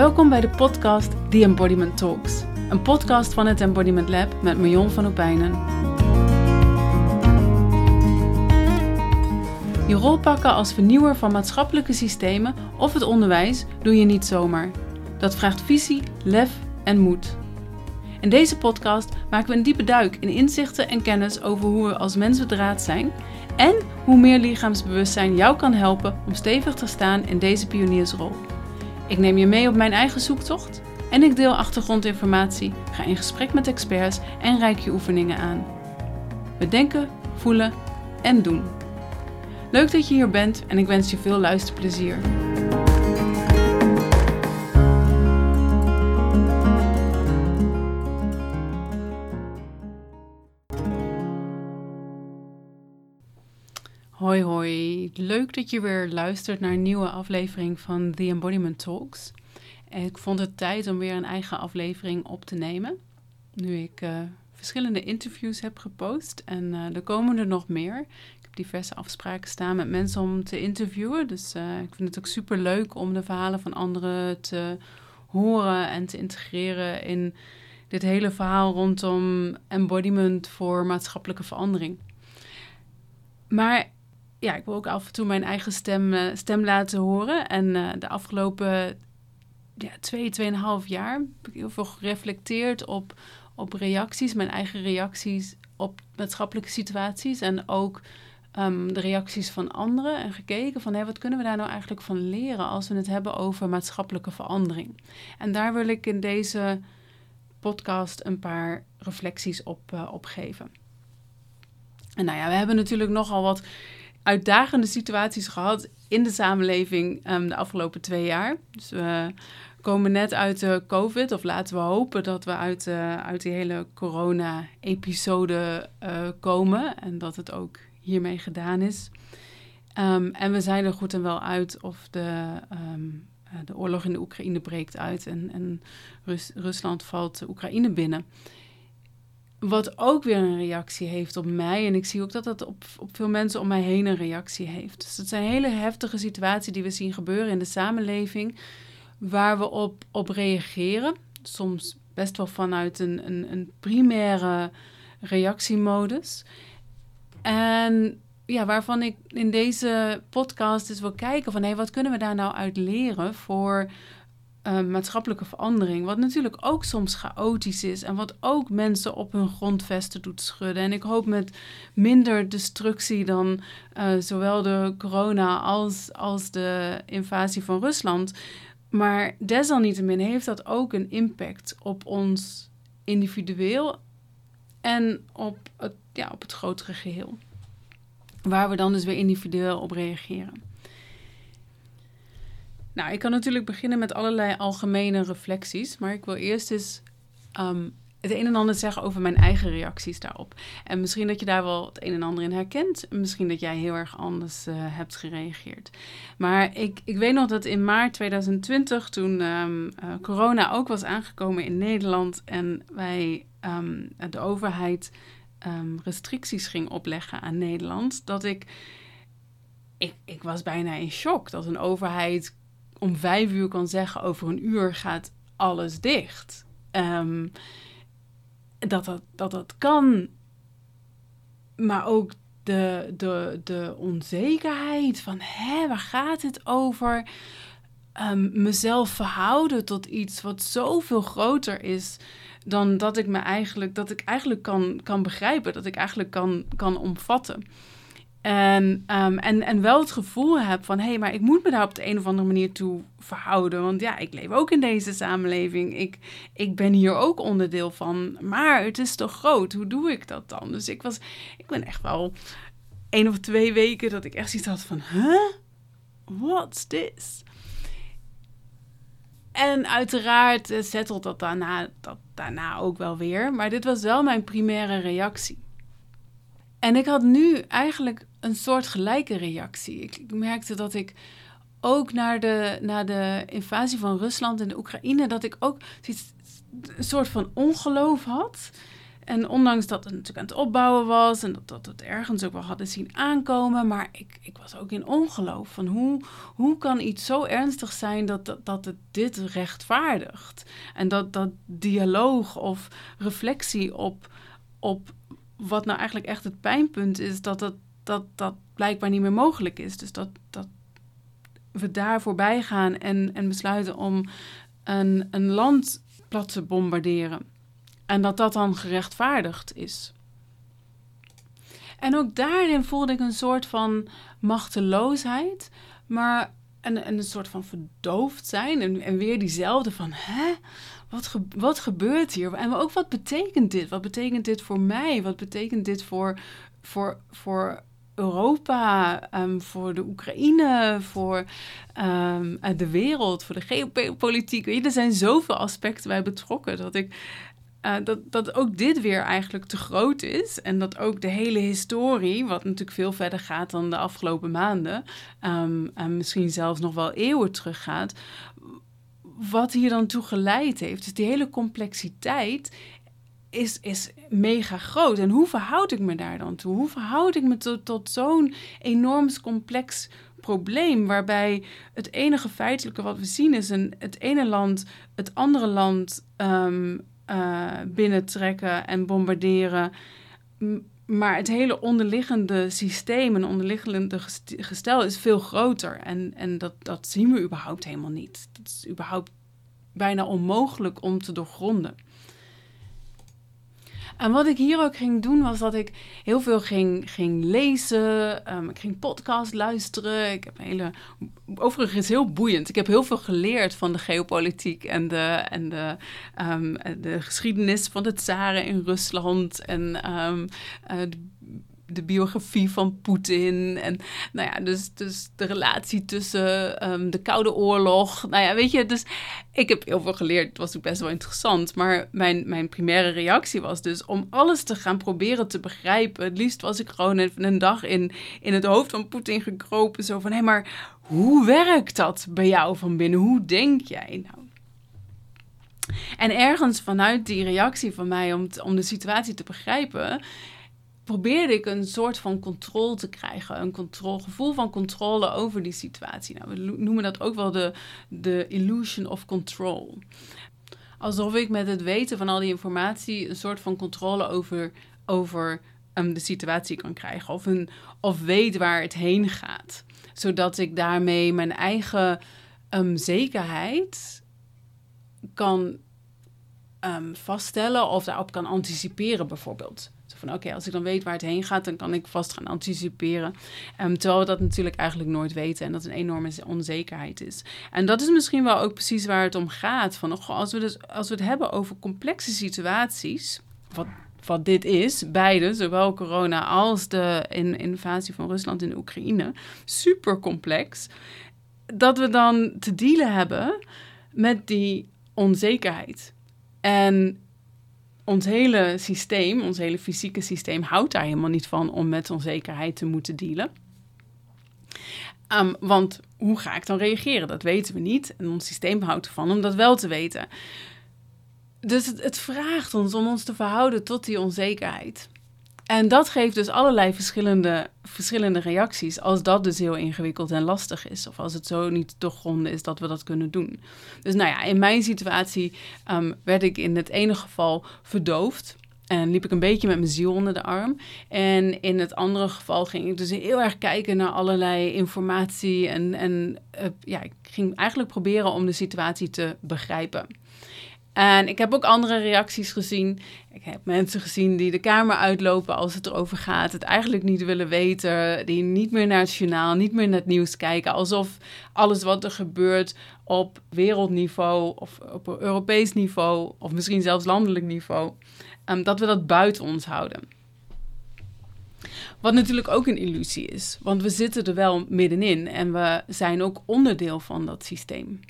Welkom bij de podcast The Embodiment Talks. Een podcast van het Embodiment Lab met Marion van Opijnen. Je rol pakken als vernieuwer van maatschappelijke systemen of het onderwijs doe je niet zomaar. Dat vraagt visie, lef en moed. In deze podcast maken we een diepe duik in inzichten en kennis over hoe we als mens bedraad zijn en hoe meer lichaamsbewustzijn jou kan helpen om stevig te staan in deze pioniersrol. Ik neem je mee op mijn eigen zoektocht en ik deel achtergrondinformatie, ga in gesprek met experts en reik je oefeningen aan. We denken, voelen en doen. Leuk dat je hier bent en ik wens je veel luisterplezier. Leuk dat je weer luistert naar een nieuwe aflevering van The Embodiment Talks. Ik vond het tijd om weer een eigen aflevering op te nemen. Nu ik uh, verschillende interviews heb gepost en uh, er komen er nog meer. Ik heb diverse afspraken staan met mensen om te interviewen. Dus uh, ik vind het ook super leuk om de verhalen van anderen te horen en te integreren in dit hele verhaal rondom embodiment voor maatschappelijke verandering. Maar ja, ik wil ook af en toe mijn eigen stem, uh, stem laten horen. En uh, de afgelopen ja, twee, tweeënhalf jaar heb ik heel veel gereflecteerd op, op reacties, mijn eigen reacties op maatschappelijke situaties. En ook um, de reacties van anderen. En gekeken van hé, wat kunnen we daar nou eigenlijk van leren als we het hebben over maatschappelijke verandering. En daar wil ik in deze podcast een paar reflecties op, uh, op geven. En nou ja, we hebben natuurlijk nogal wat uitdagende situaties gehad in de samenleving um, de afgelopen twee jaar. Dus we komen net uit de COVID, of laten we hopen dat we uit, uh, uit die hele corona-episode uh, komen en dat het ook hiermee gedaan is. Um, en we zijn er goed en wel uit of de, um, de oorlog in de Oekraïne breekt uit en, en Rus Rusland valt Oekraïne binnen. Wat ook weer een reactie heeft op mij. En ik zie ook dat dat op, op veel mensen om mij heen een reactie heeft. Dus het zijn hele heftige situaties die we zien gebeuren in de samenleving. Waar we op, op reageren. Soms best wel vanuit een, een, een primaire reactiemodus. En ja, waarvan ik in deze podcast dus wil kijken van... hé, wat kunnen we daar nou uit leren voor uh, maatschappelijke verandering. Wat natuurlijk ook soms chaotisch is en wat ook mensen op hun grondvesten doet schudden. En ik hoop met minder destructie dan uh, zowel de corona als, als de invasie van Rusland. Maar desalniettemin heeft dat ook een impact op ons individueel en op het, ja, op het grotere geheel. Waar we dan dus weer individueel op reageren. Nou, ik kan natuurlijk beginnen met allerlei algemene reflecties, maar ik wil eerst eens um, het een en ander zeggen over mijn eigen reacties daarop. En misschien dat je daar wel het een en ander in herkent, misschien dat jij heel erg anders uh, hebt gereageerd. Maar ik, ik weet nog dat in maart 2020, toen um, uh, corona ook was aangekomen in Nederland en wij um, de overheid restricties ging opleggen aan Nederland, dat ik, ik, ik was bijna in shock dat een overheid om vijf uur kan zeggen: over een uur gaat alles dicht. Um, dat, dat, dat dat kan. Maar ook de, de, de onzekerheid van: hè, waar gaat het over? Um, mezelf verhouden tot iets wat zoveel groter is dan dat ik me eigenlijk, dat ik eigenlijk kan, kan begrijpen, dat ik eigenlijk kan, kan omvatten. En, um, en, en wel het gevoel heb van, hé, hey, maar ik moet me daar op de een of andere manier toe verhouden. Want ja, ik leef ook in deze samenleving. Ik, ik ben hier ook onderdeel van. Maar het is toch groot. Hoe doe ik dat dan? Dus ik was, ik ben echt wel één of twee weken dat ik echt zoiets had van, huh? What's this? En uiteraard uh, settelt dat daarna, dat daarna ook wel weer. Maar dit was wel mijn primaire reactie. En ik had nu eigenlijk een soort gelijke reactie. Ik, merkte dat ik ook naar de, naar de invasie van Rusland en de Oekraïne, dat ik ook een soort van ongeloof had. en ondanks dat het natuurlijk aan het opbouwen was en dat, dat het ergens ook wel hadden zien aankomen, maar ik, ik was ook in ongeloof van hoe, hoe kan iets zo ernstig zijn dat, dat, dat het dit rechtvaardigt? En dat, dat dialoog of reflectie op, op wat nou eigenlijk echt het pijnpunt is, dat dat, dat, dat blijkbaar niet meer mogelijk is. Dus dat, dat we daar voorbij gaan en, en besluiten om een, een land plat te bombarderen. En dat dat dan gerechtvaardigd is. En ook daarin voelde ik een soort van machteloosheid, maar een, een soort van verdoofd zijn. En, en weer diezelfde van, hè? Wat, wat gebeurt hier? En ook wat betekent dit? Wat betekent dit voor mij? Wat betekent dit voor, voor, voor Europa, ehm, voor de Oekraïne, voor um, de wereld, voor de geopolitiek. Er zijn zoveel aspecten bij betrokken dat ik. Uh, dat, dat ook dit weer eigenlijk te groot is. En dat ook de hele historie, wat natuurlijk veel verder gaat dan de afgelopen maanden, um, en misschien zelfs nog wel eeuwen teruggaat, wat hier dan toe geleid heeft. Dus die hele complexiteit is, is mega groot. En hoe verhoud ik me daar dan toe? Hoe verhoud ik me tot, tot zo'n enorm complex probleem, waarbij het enige feitelijke wat we zien is een, het ene land het andere land um, uh, binnentrekken en bombarderen. Maar het hele onderliggende systeem en onderliggende gestel is veel groter. En, en dat, dat zien we überhaupt helemaal niet. Dat is überhaupt bijna onmogelijk om te doorgronden. En wat ik hier ook ging doen, was dat ik heel veel ging, ging lezen. Um, ik ging podcast luisteren. Ik heb een hele. Overigens heel boeiend. Ik heb heel veel geleerd van de geopolitiek en de, en de, um, de geschiedenis van de tsaren in Rusland. En um, de de biografie van Poetin. En nou ja, dus, dus de relatie tussen ehm, de Koude Oorlog. Nou ja, weet je, dus ik heb heel veel geleerd. Het was ook best wel interessant. Maar mijn, mijn primaire reactie was dus om alles te gaan proberen te begrijpen. Het liefst was ik gewoon even een dag in, in het hoofd van Poetin gekropen. Zo van, hé, maar hoe werkt dat bij jou van binnen? Hoe denk jij? Nou, en ergens vanuit die reactie van mij om, om de situatie te begrijpen, probeerde ik een soort van controle te krijgen. Een gevoel van controle over die situatie. Nou, we noemen dat ook wel de, de illusion of control. Alsof ik met het weten van al die informatie een soort van controle over, over um, de situatie kan krijgen. Of, een, of weet waar het heen gaat. Zodat ik daarmee mijn eigen um, zekerheid kan um, vaststellen of daarop kan anticiperen, bijvoorbeeld van oké, als ik dan weet waar het heen gaat, dan kan ik vast gaan anticiperen. Um, terwijl we dat natuurlijk eigenlijk nooit weten en dat een enorme onzekerheid is. En dat is misschien wel ook precies waar het om gaat. Van, oh, als, we dus, als we het hebben over complexe situaties, wat wat dit is, beide, zowel corona als de invasie van Rusland in Oekraïne, super complex, dat we dan te dealen hebben met die onzekerheid. En ons hele systeem, ons hele fysieke systeem, houdt daar helemaal niet van om met onzekerheid te moeten dealen. Um, want hoe ga ik dan reageren? Dat weten we niet. En ons systeem houdt ervan om dat wel te weten. Dus het, het vraagt ons om ons te verhouden tot die onzekerheid. En dat geeft dus allerlei verschillende, verschillende reacties als dat dus heel ingewikkeld en lastig is. Of als het zo niet doorgronden is dat we dat kunnen doen. Dus nou ja, in mijn situatie um, werd ik in het ene geval verdoofd. En liep ik een beetje met mijn ziel onder de arm. En in het andere geval ging ik dus heel erg kijken naar allerlei informatie. En, en uh, ja, ik ging eigenlijk proberen om de situatie te begrijpen. En ik heb ook andere reacties gezien. Ik heb mensen gezien die de kamer uitlopen als het erover gaat, het eigenlijk niet willen weten, die niet meer naar het journaal, niet meer naar het nieuws kijken, alsof alles wat er gebeurt op wereldniveau of op Europees niveau of misschien zelfs landelijk niveau, um, dat we dat buiten ons houden. Wat natuurlijk ook een illusie is, want we zitten er wel middenin en we zijn ook onderdeel van dat systeem.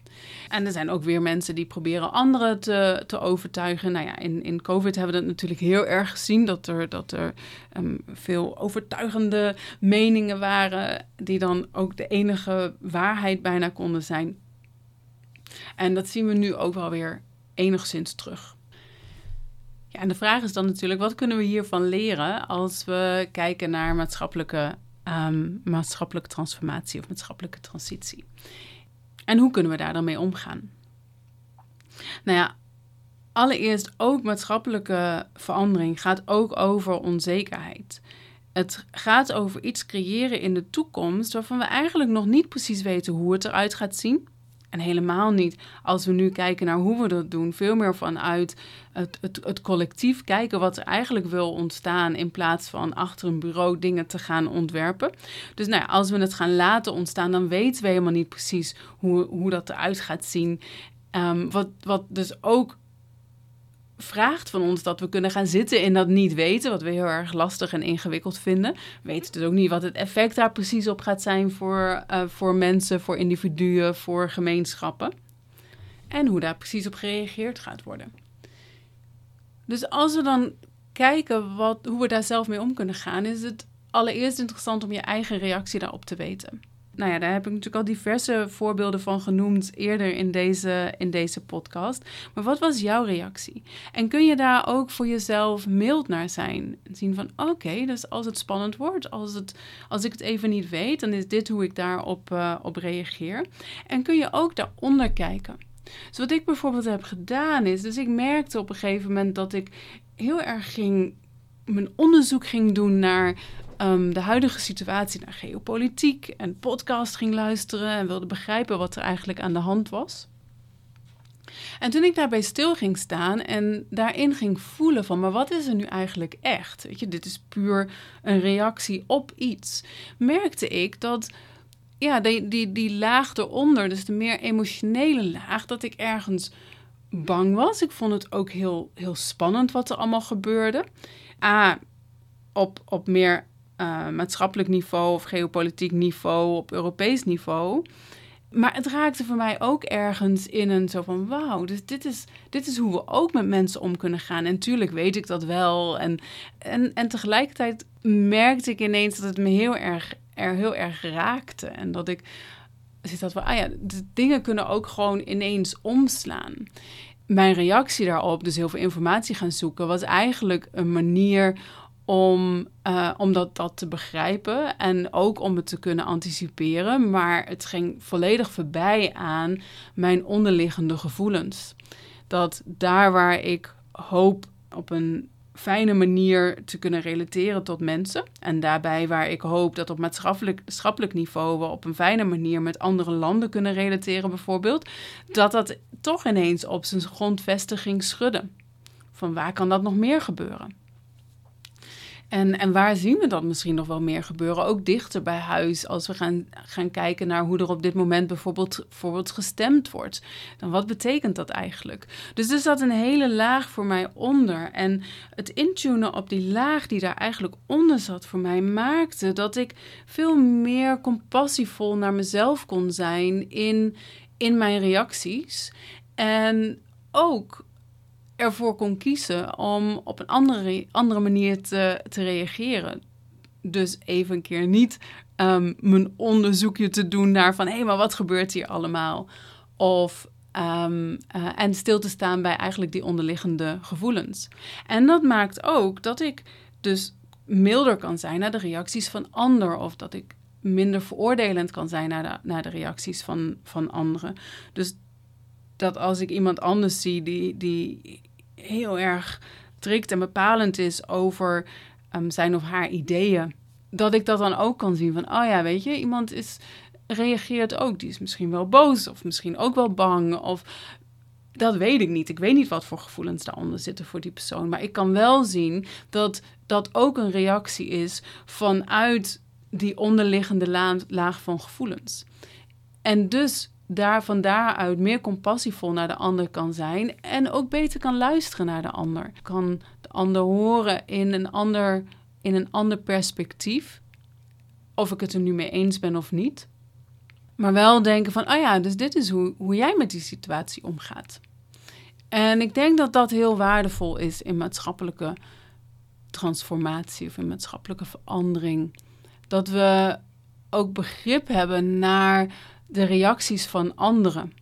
En er zijn ook weer mensen die proberen anderen te, te overtuigen. Nou ja, in, in COVID hebben we dat natuurlijk heel erg gezien. Dat er, dat er um, veel overtuigende meningen waren. Die dan ook de enige waarheid bijna konden zijn. En dat zien we nu ook wel weer enigszins terug. Ja, en de vraag is dan natuurlijk, wat kunnen we hiervan leren als we kijken naar maatschappelijke, ehm, maatschappelijke transformatie of maatschappelijke transitie? En hoe kunnen we daar dan mee omgaan? Nou ja, allereerst ook maatschappelijke verandering gaat ook over onzekerheid. Het gaat over iets creëren in de toekomst waarvan we eigenlijk nog niet precies weten hoe het eruit gaat zien. En helemaal niet als we nu kijken naar hoe we dat doen. Veel meer vanuit het, het, het collectief kijken wat er eigenlijk wil ontstaan. In plaats van achter een bureau dingen te gaan ontwerpen. Dus nou ja, als we het gaan laten ontstaan, dan weten we helemaal niet precies hoe, hoe dat eruit gaat zien. Um, wat, wat dus ook vraagt van ons dat we kunnen gaan zitten in dat niet weten, wat we heel erg lastig en ingewikkeld vinden. We weten dus ook niet wat het effect daar precies op gaat zijn voor, uh, voor mensen, voor individuen, voor gemeenschappen. En hoe daar precies op gereageerd gaat worden. Dus als we dan kijken wat, hoe we daar zelf mee om kunnen gaan, is het allereerst interessant om je eigen reactie daarop te weten nou ja, daar heb ik natuurlijk al diverse voorbeelden van genoemd eerder in deze, in deze podcast. Maar wat was jouw reactie? En kun je daar ook voor jezelf mild naar zijn? Zien van oké, dus als het spannend wordt, als, het, als ik het even niet weet, dan is dit hoe ik daarop uh, op reageer. En kun je ook daaronder kijken. Dus wat ik bijvoorbeeld heb gedaan is, dus ik merkte op een gegeven moment dat ik heel erg ging mijn onderzoek ging doen naar um, de huidige situatie naar geopolitiek en podcast ging luisteren en wilde begrijpen wat er eigenlijk aan de hand was. En toen ik daarbij stil ging staan en daarin ging voelen van, maar wat is er nu eigenlijk echt? Weet je, dit is puur een reactie op iets. Merkte ik dat, ja, die, die, die laag eronder, dus de meer emotionele laag, dat ik ergens bang was. Ik vond het ook heel, heel spannend wat er allemaal gebeurde. A, op, op meer uh, maatschappelijk niveau of geopolitiek niveau, op Europees niveau. Maar het raakte voor mij ook ergens in een zo van wauw, dus dit is, dit is hoe we ook met mensen om kunnen gaan. En tuurlijk weet ik dat wel. En, en, en tegelijkertijd merkte ik ineens dat het me heel erg, er heel erg raakte. En dat ik zit dat van, ah ja, de dingen kunnen ook gewoon ineens omslaan. Mijn reactie daarop, dus heel veel informatie gaan zoeken, was eigenlijk een manier om, uh, om dat, te begrijpen en ook om het te kunnen anticiperen. Maar het ging volledig voorbij aan mijn onderliggende gevoelens. Dat daar waar ik hoop op een fijne manier te kunnen relateren tot mensen. En daarbij waar ik hoop dat op maatschappelijk, niveau we op een fijne manier met andere landen kunnen relateren, bijvoorbeeld. Dat dat toch ineens op zijn grondvestiging schudden. Van waar kan dat nog meer gebeuren? En, en waar zien we dat misschien nog wel meer gebeuren? Ook dichter bij huis, als we gaan, gaan kijken naar hoe er op dit moment bijvoorbeeld, bijvoorbeeld gestemd wordt. Dan wat betekent dat eigenlijk? Dus er zat een hele laag voor mij onder. En het intunen op die laag die daar eigenlijk onder zat voor mij maakte dat ik veel meer compassievol naar mezelf kon zijn in, in mijn reacties. En ook ervoor kon kiezen om op een andere, andere manier te, te reageren. Dus even een keer niet um, mijn onderzoekje te doen naar van hé, hey, maar wat gebeurt hier allemaal? Of um, uh, en stil te staan bij eigenlijk die onderliggende gevoelens. En dat maakt ook dat ik dus milder kan zijn naar de reacties van anderen. Of dat ik minder veroordelend kan zijn naar de, naar de reacties van, van anderen. Dus dat als ik iemand anders zie die, die heel erg strikt en bepalend is over um, zijn of haar ideeën, dat ik dat dan ook kan zien van, oh ja, weet je, iemand is, reageert ook, die is misschien wel boos of misschien ook wel bang of dat weet ik niet. Ik weet niet wat voor gevoelens daaronder zitten voor die persoon. Maar ik kan wel zien dat dat ook een reactie is vanuit die onderliggende laag van gevoelens. En dus daar van daaruit meer compassievol naar de ander kan zijn en ook beter kan luisteren naar de ander. Kan de ander horen in een ander, in een ander perspectief, of ik het er nu mee eens ben of niet. Maar wel denken van, oh ja, dus dit is hoe, hoe jij met die situatie omgaat. En ik denk dat dat heel waardevol is in maatschappelijke transformatie of in maatschappelijke verandering. Dat we ook begrip hebben naar de reacties van anderen.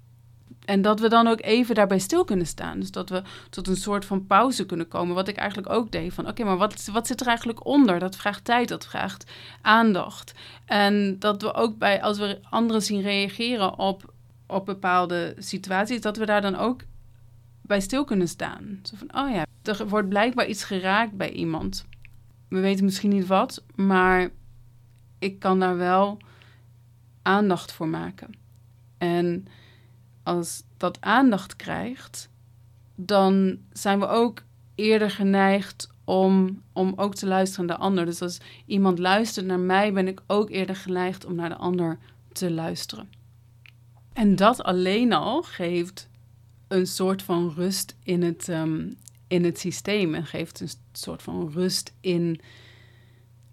En dat we dan ook even daarbij stil kunnen staan. Dus dat we tot een soort van pauze kunnen komen. Wat ik eigenlijk ook deed. Van oké, maar wat, wat zit er eigenlijk onder? Dat vraagt tijd, dat vraagt aandacht. En dat we ook bij, als we anderen zien reageren op, op bepaalde situaties, dat we daar dan ook bij stil kunnen staan. Zo van, oh ja, er wordt blijkbaar iets geraakt bij iemand. We weten misschien niet wat, maar ik kan daar wel aandacht voor maken. En als dat aandacht krijgt, dan zijn we ook eerder geneigd om, om ook te luisteren naar de ander. Dus als iemand luistert naar mij, ben ik ook eerder geneigd om naar de ander te luisteren. En dat alleen al geeft een soort van rust in het, um, in het systeem en geeft een soort van rust in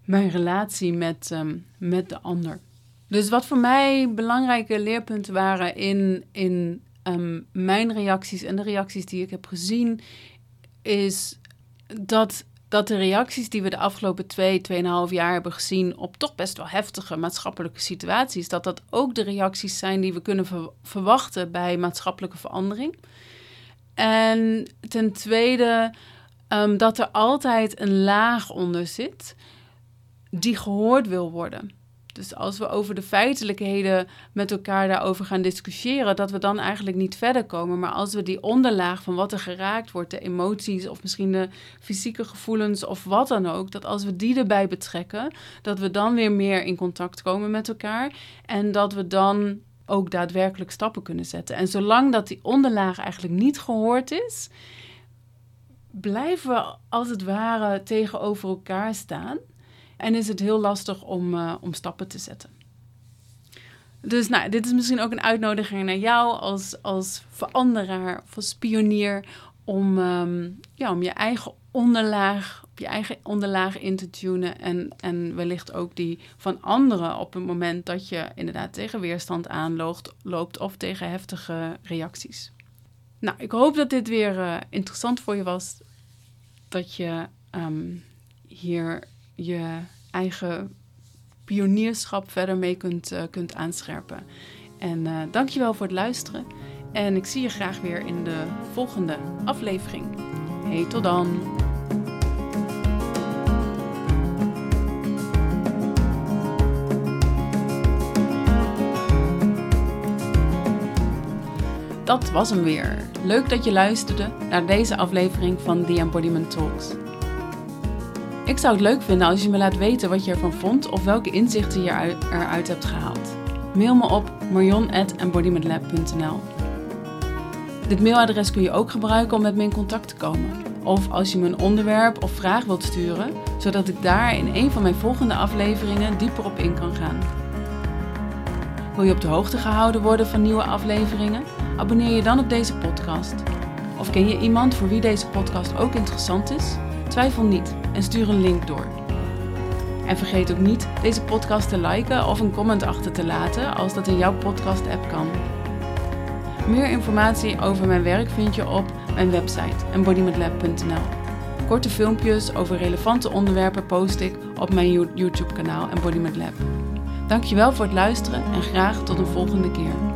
mijn relatie met, um, met de ander. Dus wat voor mij belangrijke leerpunten waren in, in um, mijn reacties en de reacties die ik heb gezien, is dat, dat de reacties die we de afgelopen twee, tweeënhalf jaar hebben gezien op toch best wel heftige maatschappelijke situaties, dat dat ook de reacties zijn die we kunnen verwachten bij maatschappelijke verandering. En ten tweede, um, dat er altijd een laag onder zit die gehoord wil worden. Dus als we over de feitelijkheden met elkaar daarover gaan discussiëren, dat we dan eigenlijk niet verder komen. Maar als we die onderlaag van wat er geraakt wordt, de emoties of misschien de fysieke gevoelens of wat dan ook, dat als we die erbij betrekken, dat we dan weer meer in contact komen met elkaar en dat we dan ook daadwerkelijk stappen kunnen zetten. En zolang dat die onderlaag eigenlijk niet gehoord is, blijven we als het ware tegenover elkaar staan. En is het heel lastig om, uh, om stappen te zetten. Dus nou, dit is misschien ook een uitnodiging naar jou als, als veranderaar of als pionier om, um, ja, om je eigen onderlaag, op je eigen onderlaag in te tunen en, en wellicht ook die van anderen op het moment dat je inderdaad tegen weerstand aanloopt loopt of tegen heftige reacties. Nou, ik hoop dat dit weer uh, interessant voor je was. Dat je um, hier je eigen pionierschap verder mee kunt, uh, kunt aanscherpen. En uh, dankjewel voor het luisteren. En ik zie je graag weer in de volgende aflevering. Hey, tot dan! Dat was hem weer. Leuk dat je luisterde naar deze aflevering van The Embodiment Talks. Ik zou het leuk vinden als je me laat weten wat je ervan vond of welke inzichten je eruit hebt gehaald. Mail me op marion.embodimentlab.nl Dit mailadres kun je ook gebruiken om met me in contact te komen. Of als je me een onderwerp of vraag wilt sturen, zodat ik daar in een van mijn volgende afleveringen dieper op in kan gaan. Wil je op de hoogte gehouden worden van nieuwe afleveringen? Abonneer je dan op deze podcast. Of ken je iemand voor wie deze podcast ook interessant is? Twijfel niet en stuur een link door. En vergeet ook niet deze podcast te liken of een comment achter te laten als dat in jouw podcast-app kan. Meer informatie over mijn werk vind je op mijn website embodimentlab.nl. Korte filmpjes over relevante onderwerpen post ik op mijn YouTube-kanaal Embodiment Lab. Dankjewel voor het luisteren en graag tot een volgende keer.